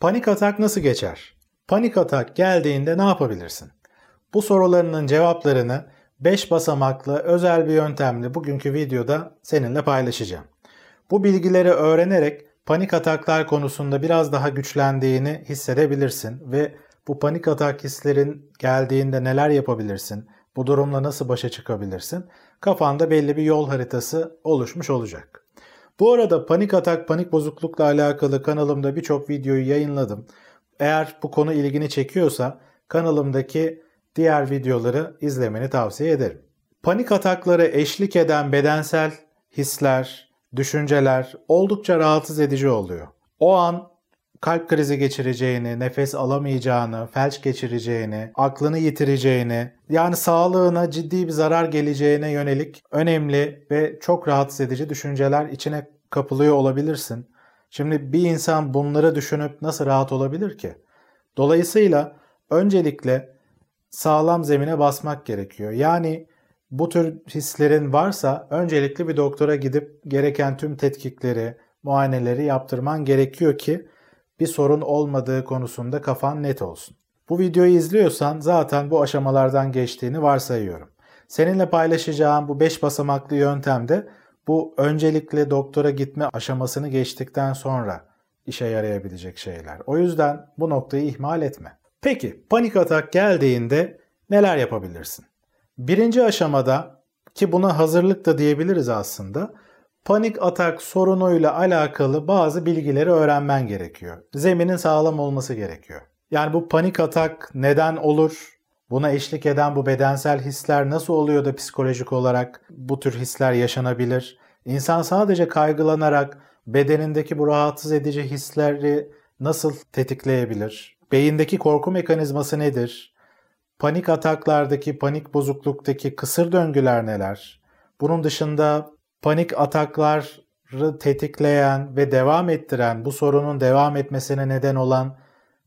Panik atak nasıl geçer? Panik atak geldiğinde ne yapabilirsin? Bu sorularının cevaplarını 5 basamaklı özel bir yöntemle bugünkü videoda seninle paylaşacağım. Bu bilgileri öğrenerek panik ataklar konusunda biraz daha güçlendiğini hissedebilirsin ve bu panik atak hislerin geldiğinde neler yapabilirsin, bu durumla nasıl başa çıkabilirsin, kafanda belli bir yol haritası oluşmuş olacak. Bu arada panik atak, panik bozuklukla alakalı kanalımda birçok videoyu yayınladım. Eğer bu konu ilgini çekiyorsa kanalımdaki diğer videoları izlemeni tavsiye ederim. Panik atakları eşlik eden bedensel hisler, düşünceler oldukça rahatsız edici oluyor. O an kalp krizi geçireceğini, nefes alamayacağını, felç geçireceğini, aklını yitireceğini, yani sağlığına ciddi bir zarar geleceğine yönelik önemli ve çok rahatsız edici düşünceler içine kapılıyor olabilirsin. Şimdi bir insan bunları düşünüp nasıl rahat olabilir ki? Dolayısıyla öncelikle sağlam zemine basmak gerekiyor. Yani bu tür hislerin varsa öncelikle bir doktora gidip gereken tüm tetkikleri, muayeneleri yaptırman gerekiyor ki bir sorun olmadığı konusunda kafan net olsun. Bu videoyu izliyorsan zaten bu aşamalardan geçtiğini varsayıyorum. Seninle paylaşacağım bu 5 basamaklı yöntemde bu öncelikle doktora gitme aşamasını geçtikten sonra işe yarayabilecek şeyler. O yüzden bu noktayı ihmal etme. Peki panik atak geldiğinde neler yapabilirsin? Birinci aşamada ki buna hazırlık da diyebiliriz aslında panik atak sorunuyla alakalı bazı bilgileri öğrenmen gerekiyor. Zeminin sağlam olması gerekiyor. Yani bu panik atak neden olur? Buna eşlik eden bu bedensel hisler nasıl oluyor da psikolojik olarak bu tür hisler yaşanabilir? İnsan sadece kaygılanarak bedenindeki bu rahatsız edici hisleri nasıl tetikleyebilir? Beyindeki korku mekanizması nedir? Panik ataklardaki, panik bozukluktaki kısır döngüler neler? Bunun dışında panik atakları tetikleyen ve devam ettiren, bu sorunun devam etmesine neden olan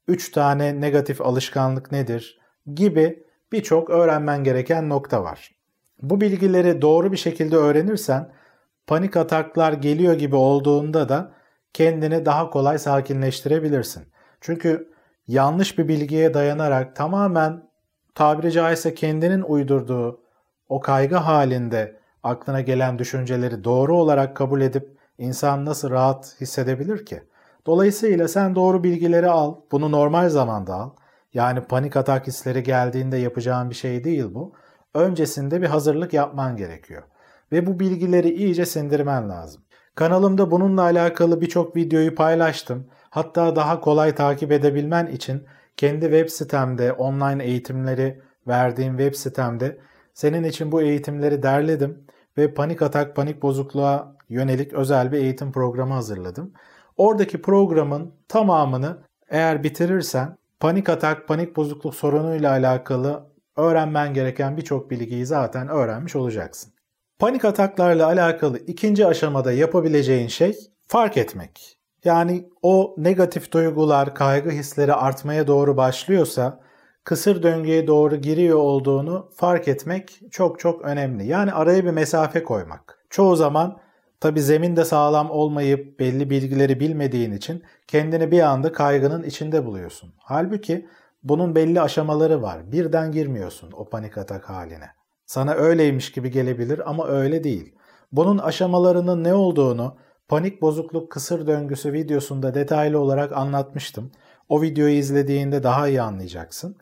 3 tane negatif alışkanlık nedir gibi birçok öğrenmen gereken nokta var. Bu bilgileri doğru bir şekilde öğrenirsen panik ataklar geliyor gibi olduğunda da kendini daha kolay sakinleştirebilirsin. Çünkü yanlış bir bilgiye dayanarak tamamen tabiri caizse kendinin uydurduğu o kaygı halinde aklına gelen düşünceleri doğru olarak kabul edip insan nasıl rahat hissedebilir ki? Dolayısıyla sen doğru bilgileri al, bunu normal zamanda al. Yani panik atak hisleri geldiğinde yapacağın bir şey değil bu. Öncesinde bir hazırlık yapman gerekiyor. Ve bu bilgileri iyice sindirmen lazım. Kanalımda bununla alakalı birçok videoyu paylaştım. Hatta daha kolay takip edebilmen için kendi web sitemde online eğitimleri verdiğim web sitemde senin için bu eğitimleri derledim ve panik atak, panik bozukluğa yönelik özel bir eğitim programı hazırladım. Oradaki programın tamamını eğer bitirirsen panik atak, panik bozukluk sorunuyla alakalı öğrenmen gereken birçok bilgiyi zaten öğrenmiş olacaksın. Panik ataklarla alakalı ikinci aşamada yapabileceğin şey fark etmek. Yani o negatif duygular, kaygı hisleri artmaya doğru başlıyorsa kısır döngüye doğru giriyor olduğunu fark etmek çok çok önemli. Yani araya bir mesafe koymak. Çoğu zaman tabi zemin de sağlam olmayıp belli bilgileri bilmediğin için kendini bir anda kaygının içinde buluyorsun. Halbuki bunun belli aşamaları var. Birden girmiyorsun o panik atak haline. Sana öyleymiş gibi gelebilir ama öyle değil. Bunun aşamalarının ne olduğunu panik bozukluk kısır döngüsü videosunda detaylı olarak anlatmıştım. O videoyu izlediğinde daha iyi anlayacaksın.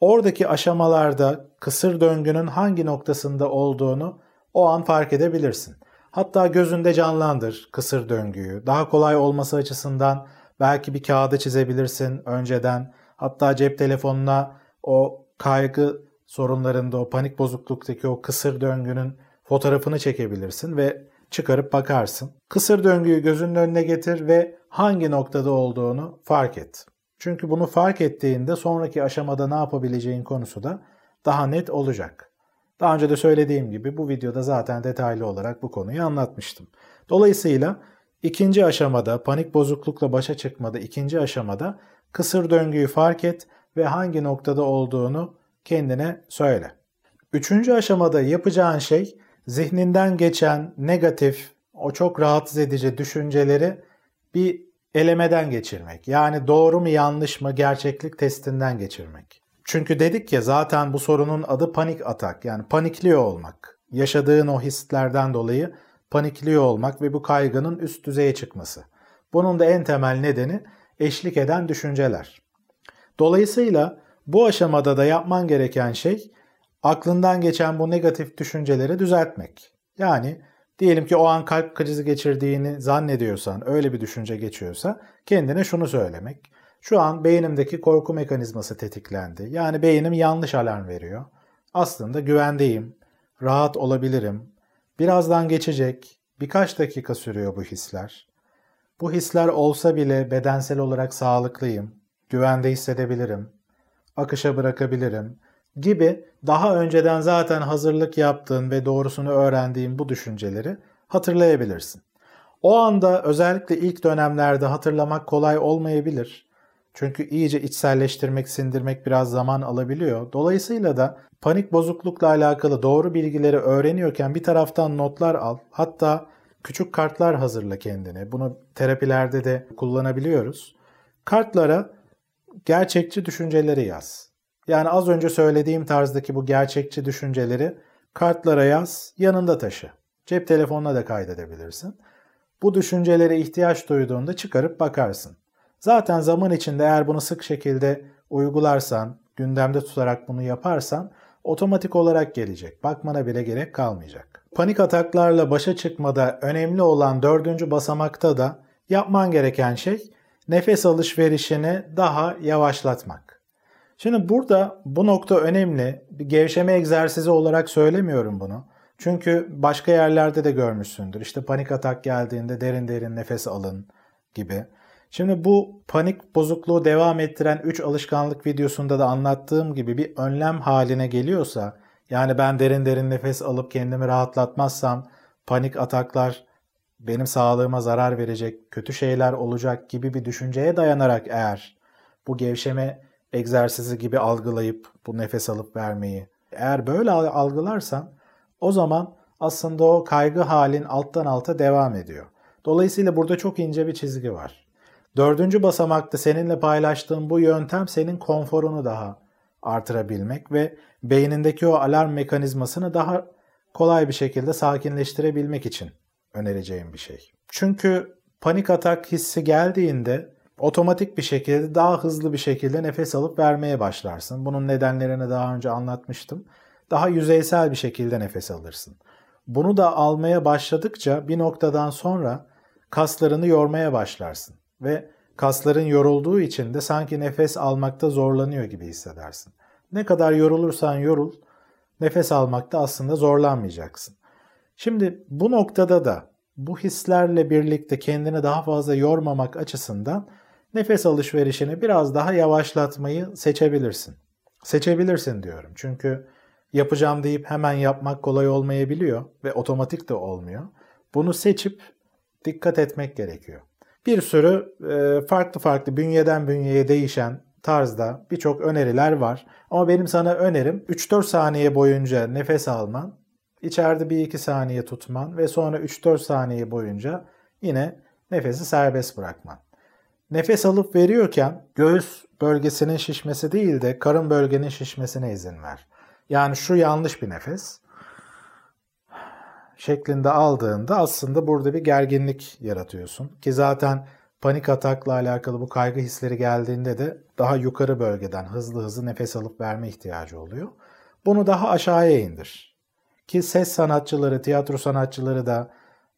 Oradaki aşamalarda kısır döngünün hangi noktasında olduğunu o an fark edebilirsin. Hatta gözünde canlandır kısır döngüyü. Daha kolay olması açısından belki bir kağıda çizebilirsin önceden. Hatta cep telefonuna o kaygı sorunlarında o panik bozukluktaki o kısır döngünün fotoğrafını çekebilirsin ve çıkarıp bakarsın. Kısır döngüyü gözünün önüne getir ve hangi noktada olduğunu fark et. Çünkü bunu fark ettiğinde sonraki aşamada ne yapabileceğin konusu da daha net olacak. Daha önce de söylediğim gibi bu videoda zaten detaylı olarak bu konuyu anlatmıştım. Dolayısıyla ikinci aşamada panik bozuklukla başa çıkmada ikinci aşamada kısır döngüyü fark et ve hangi noktada olduğunu kendine söyle. Üçüncü aşamada yapacağın şey zihninden geçen negatif, o çok rahatsız edici düşünceleri bir elemeden geçirmek. Yani doğru mu yanlış mı gerçeklik testinden geçirmek. Çünkü dedik ya zaten bu sorunun adı panik atak yani panikliyor olmak. Yaşadığın o hislerden dolayı panikliyor olmak ve bu kaygının üst düzeye çıkması. Bunun da en temel nedeni eşlik eden düşünceler. Dolayısıyla bu aşamada da yapman gereken şey aklından geçen bu negatif düşünceleri düzeltmek. Yani diyelim ki o an kalp krizi geçirdiğini zannediyorsan, öyle bir düşünce geçiyorsa kendine şunu söylemek. Şu an beynimdeki korku mekanizması tetiklendi. Yani beynim yanlış alarm veriyor. Aslında güvendeyim, rahat olabilirim. Birazdan geçecek. Birkaç dakika sürüyor bu hisler. Bu hisler olsa bile bedensel olarak sağlıklıyım. Güvende hissedebilirim. Akışa bırakabilirim gibi daha önceden zaten hazırlık yaptığın ve doğrusunu öğrendiğin bu düşünceleri hatırlayabilirsin. O anda özellikle ilk dönemlerde hatırlamak kolay olmayabilir. Çünkü iyice içselleştirmek, sindirmek biraz zaman alabiliyor. Dolayısıyla da panik bozuklukla alakalı doğru bilgileri öğreniyorken bir taraftan notlar al. Hatta küçük kartlar hazırla kendine. Bunu terapilerde de kullanabiliyoruz. Kartlara gerçekçi düşünceleri yaz. Yani az önce söylediğim tarzdaki bu gerçekçi düşünceleri kartlara yaz, yanında taşı. Cep telefonuna da kaydedebilirsin. Bu düşüncelere ihtiyaç duyduğunda çıkarıp bakarsın. Zaten zaman içinde eğer bunu sık şekilde uygularsan, gündemde tutarak bunu yaparsan otomatik olarak gelecek. Bakmana bile gerek kalmayacak. Panik ataklarla başa çıkmada önemli olan dördüncü basamakta da yapman gereken şey nefes alışverişini daha yavaşlatmak. Şimdi burada bu nokta önemli. Bir gevşeme egzersizi olarak söylemiyorum bunu. Çünkü başka yerlerde de görmüşsündür. İşte panik atak geldiğinde derin derin nefes alın gibi. Şimdi bu panik bozukluğu devam ettiren 3 alışkanlık videosunda da anlattığım gibi bir önlem haline geliyorsa yani ben derin derin nefes alıp kendimi rahatlatmazsam panik ataklar benim sağlığıma zarar verecek, kötü şeyler olacak gibi bir düşünceye dayanarak eğer bu gevşeme egzersizi gibi algılayıp bu nefes alıp vermeyi eğer böyle algılarsan o zaman aslında o kaygı halin alttan alta devam ediyor. Dolayısıyla burada çok ince bir çizgi var. Dördüncü basamakta seninle paylaştığım bu yöntem senin konforunu daha artırabilmek ve beynindeki o alarm mekanizmasını daha kolay bir şekilde sakinleştirebilmek için önereceğim bir şey. Çünkü panik atak hissi geldiğinde otomatik bir şekilde daha hızlı bir şekilde nefes alıp vermeye başlarsın. Bunun nedenlerini daha önce anlatmıştım. Daha yüzeysel bir şekilde nefes alırsın. Bunu da almaya başladıkça bir noktadan sonra kaslarını yormaya başlarsın ve kasların yorulduğu için de sanki nefes almakta zorlanıyor gibi hissedersin. Ne kadar yorulursan yorul, nefes almakta aslında zorlanmayacaksın. Şimdi bu noktada da bu hislerle birlikte kendini daha fazla yormamak açısından nefes alışverişini biraz daha yavaşlatmayı seçebilirsin. Seçebilirsin diyorum. Çünkü yapacağım deyip hemen yapmak kolay olmayabiliyor ve otomatik de olmuyor. Bunu seçip dikkat etmek gerekiyor. Bir sürü e, farklı farklı bünyeden bünyeye değişen tarzda birçok öneriler var. Ama benim sana önerim 3-4 saniye boyunca nefes alman, içeride bir 2 saniye tutman ve sonra 3-4 saniye boyunca yine nefesi serbest bırakman. Nefes alıp veriyorken göğüs bölgesinin şişmesi değil de karın bölgenin şişmesine izin ver. Yani şu yanlış bir nefes şeklinde aldığında aslında burada bir gerginlik yaratıyorsun. Ki zaten panik atakla alakalı bu kaygı hisleri geldiğinde de daha yukarı bölgeden hızlı hızlı nefes alıp verme ihtiyacı oluyor. Bunu daha aşağıya indir. Ki ses sanatçıları, tiyatro sanatçıları da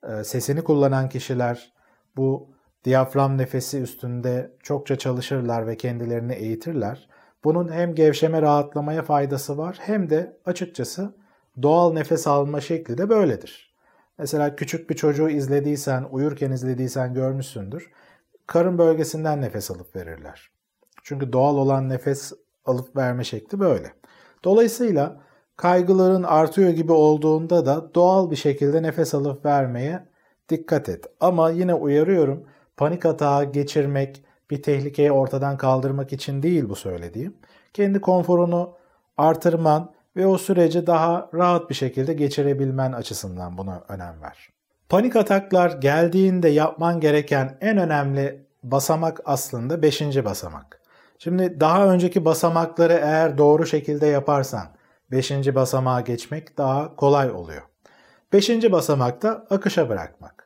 e, sesini kullanan kişiler bu diyafram nefesi üstünde çokça çalışırlar ve kendilerini eğitirler. Bunun hem gevşeme rahatlamaya faydası var hem de açıkçası doğal nefes alma şekli de böyledir. Mesela küçük bir çocuğu izlediysen, uyurken izlediysen görmüşsündür. Karın bölgesinden nefes alıp verirler. Çünkü doğal olan nefes alıp verme şekli böyle. Dolayısıyla kaygıların artıyor gibi olduğunda da doğal bir şekilde nefes alıp vermeye dikkat et. Ama yine uyarıyorum panik atağı geçirmek, bir tehlikeyi ortadan kaldırmak için değil bu söylediğim. Kendi konforunu artırman ve o süreci daha rahat bir şekilde geçirebilmen açısından buna önem ver. Panik ataklar geldiğinde yapman gereken en önemli basamak aslında 5. basamak. Şimdi daha önceki basamakları eğer doğru şekilde yaparsan 5. basamağa geçmek daha kolay oluyor. 5. basamakta akışa bırakmak.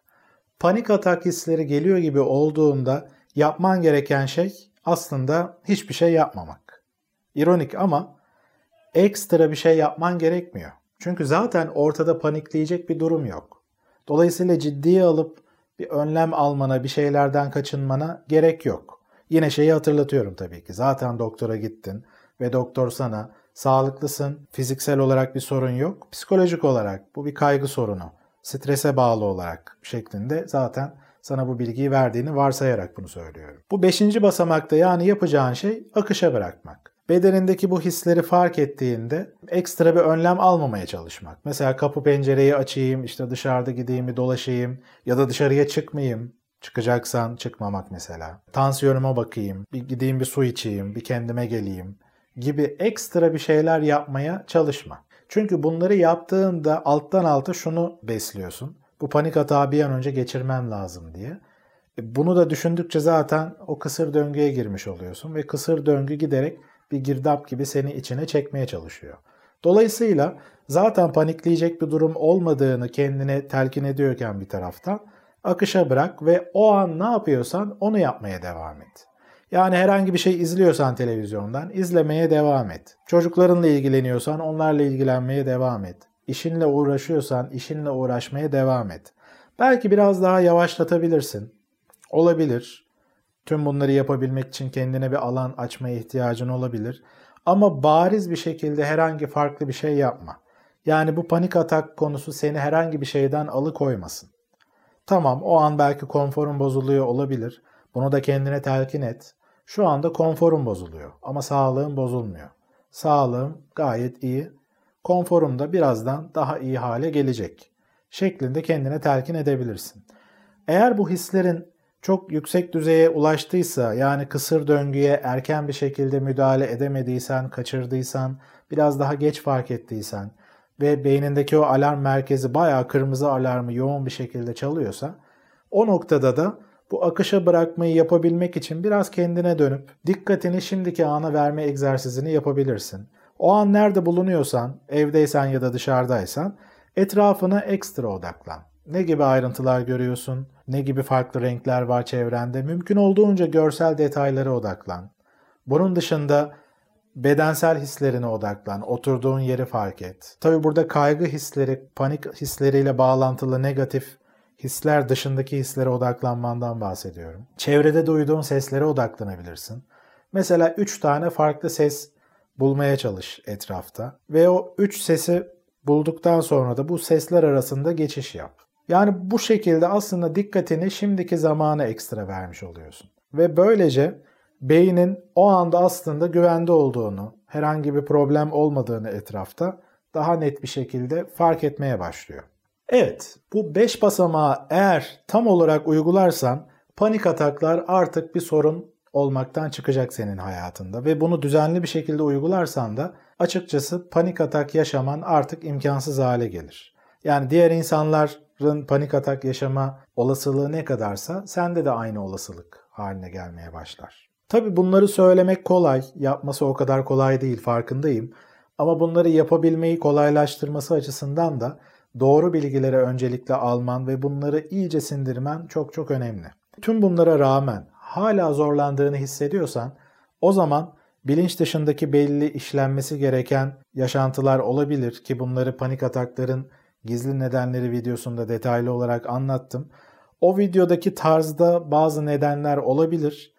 Panik atak hisleri geliyor gibi olduğunda yapman gereken şey aslında hiçbir şey yapmamak. İronik ama ekstra bir şey yapman gerekmiyor. Çünkü zaten ortada panikleyecek bir durum yok. Dolayısıyla ciddiye alıp bir önlem almana, bir şeylerden kaçınmana gerek yok. Yine şeyi hatırlatıyorum tabii ki. Zaten doktora gittin ve doktor sana sağlıklısın, fiziksel olarak bir sorun yok, psikolojik olarak bu bir kaygı sorunu, strese bağlı olarak şeklinde zaten sana bu bilgiyi verdiğini varsayarak bunu söylüyorum. Bu beşinci basamakta yani yapacağın şey akışa bırakmak. Bedenindeki bu hisleri fark ettiğinde ekstra bir önlem almamaya çalışmak. Mesela kapı pencereyi açayım, işte dışarıda gideyim bir dolaşayım ya da dışarıya çıkmayayım. Çıkacaksan çıkmamak mesela. Tansiyonuma bakayım, bir gideyim bir su içeyim, bir kendime geleyim gibi ekstra bir şeyler yapmaya çalışma. Çünkü bunları yaptığında alttan alta şunu besliyorsun. Bu panik hata bir an önce geçirmem lazım diye. E, bunu da düşündükçe zaten o kısır döngüye girmiş oluyorsun ve kısır döngü giderek bir girdap gibi seni içine çekmeye çalışıyor. Dolayısıyla zaten panikleyecek bir durum olmadığını kendine telkin ediyorken bir taraftan akışa bırak ve o an ne yapıyorsan onu yapmaya devam et. Yani herhangi bir şey izliyorsan televizyondan izlemeye devam et. Çocuklarınla ilgileniyorsan onlarla ilgilenmeye devam et. İşinle uğraşıyorsan işinle uğraşmaya devam et. Belki biraz daha yavaşlatabilirsin. Olabilir. Tüm bunları yapabilmek için kendine bir alan açmaya ihtiyacın olabilir. Ama bariz bir şekilde herhangi farklı bir şey yapma. Yani bu panik atak konusu seni herhangi bir şeyden alıkoymasın. Tamam o an belki konforun bozuluyor olabilir. Bunu da kendine telkin et. Şu anda konforum bozuluyor ama sağlığım bozulmuyor. Sağlığım gayet iyi. Konforum da birazdan daha iyi hale gelecek. Şeklinde kendine telkin edebilirsin. Eğer bu hislerin çok yüksek düzeye ulaştıysa yani kısır döngüye erken bir şekilde müdahale edemediysen, kaçırdıysan, biraz daha geç fark ettiysen ve beynindeki o alarm merkezi bayağı kırmızı alarmı yoğun bir şekilde çalıyorsa o noktada da bu akışa bırakmayı yapabilmek için biraz kendine dönüp dikkatini şimdiki ana verme egzersizini yapabilirsin. O an nerede bulunuyorsan, evdeysen ya da dışarıdaysan etrafına ekstra odaklan. Ne gibi ayrıntılar görüyorsun? Ne gibi farklı renkler var çevrende? Mümkün olduğunca görsel detaylara odaklan. Bunun dışında bedensel hislerine odaklan. Oturduğun yeri fark et. Tabi burada kaygı hisleri, panik hisleriyle bağlantılı negatif hisler dışındaki hislere odaklanmandan bahsediyorum. Çevrede duyduğun seslere odaklanabilirsin. Mesela 3 tane farklı ses bulmaya çalış etrafta ve o 3 sesi bulduktan sonra da bu sesler arasında geçiş yap. Yani bu şekilde aslında dikkatini şimdiki zamana ekstra vermiş oluyorsun. Ve böylece beynin o anda aslında güvende olduğunu, herhangi bir problem olmadığını etrafta daha net bir şekilde fark etmeye başlıyor. Evet, bu 5 basamağı eğer tam olarak uygularsan panik ataklar artık bir sorun olmaktan çıkacak senin hayatında ve bunu düzenli bir şekilde uygularsan da açıkçası panik atak yaşaman artık imkansız hale gelir. Yani diğer insanların panik atak yaşama olasılığı ne kadarsa sende de aynı olasılık haline gelmeye başlar. Tabi bunları söylemek kolay, yapması o kadar kolay değil farkındayım. Ama bunları yapabilmeyi kolaylaştırması açısından da doğru bilgileri öncelikle alman ve bunları iyice sindirmen çok çok önemli. Tüm bunlara rağmen hala zorlandığını hissediyorsan o zaman bilinç dışındaki belli işlenmesi gereken yaşantılar olabilir ki bunları panik atakların gizli nedenleri videosunda detaylı olarak anlattım. O videodaki tarzda bazı nedenler olabilir.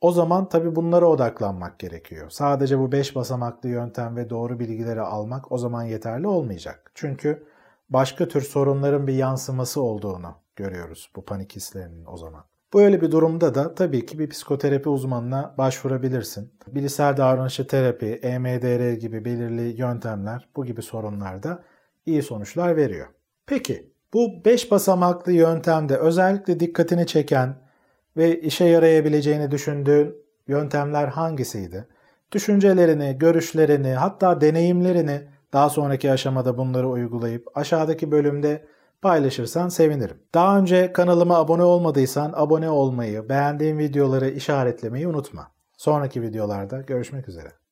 O zaman tabi bunlara odaklanmak gerekiyor. Sadece bu 5 basamaklı yöntem ve doğru bilgileri almak o zaman yeterli olmayacak. Çünkü başka tür sorunların bir yansıması olduğunu görüyoruz bu panik hislerinin o zaman. Böyle bir durumda da tabii ki bir psikoterapi uzmanına başvurabilirsin. Bilişsel davranışçı terapi, EMDR gibi belirli yöntemler bu gibi sorunlarda iyi sonuçlar veriyor. Peki bu 5 basamaklı yöntemde özellikle dikkatini çeken ve işe yarayabileceğini düşündüğün yöntemler hangisiydi? Düşüncelerini, görüşlerini, hatta deneyimlerini daha sonraki aşamada bunları uygulayıp aşağıdaki bölümde paylaşırsan sevinirim. Daha önce kanalıma abone olmadıysan abone olmayı, beğendiğin videoları işaretlemeyi unutma. Sonraki videolarda görüşmek üzere.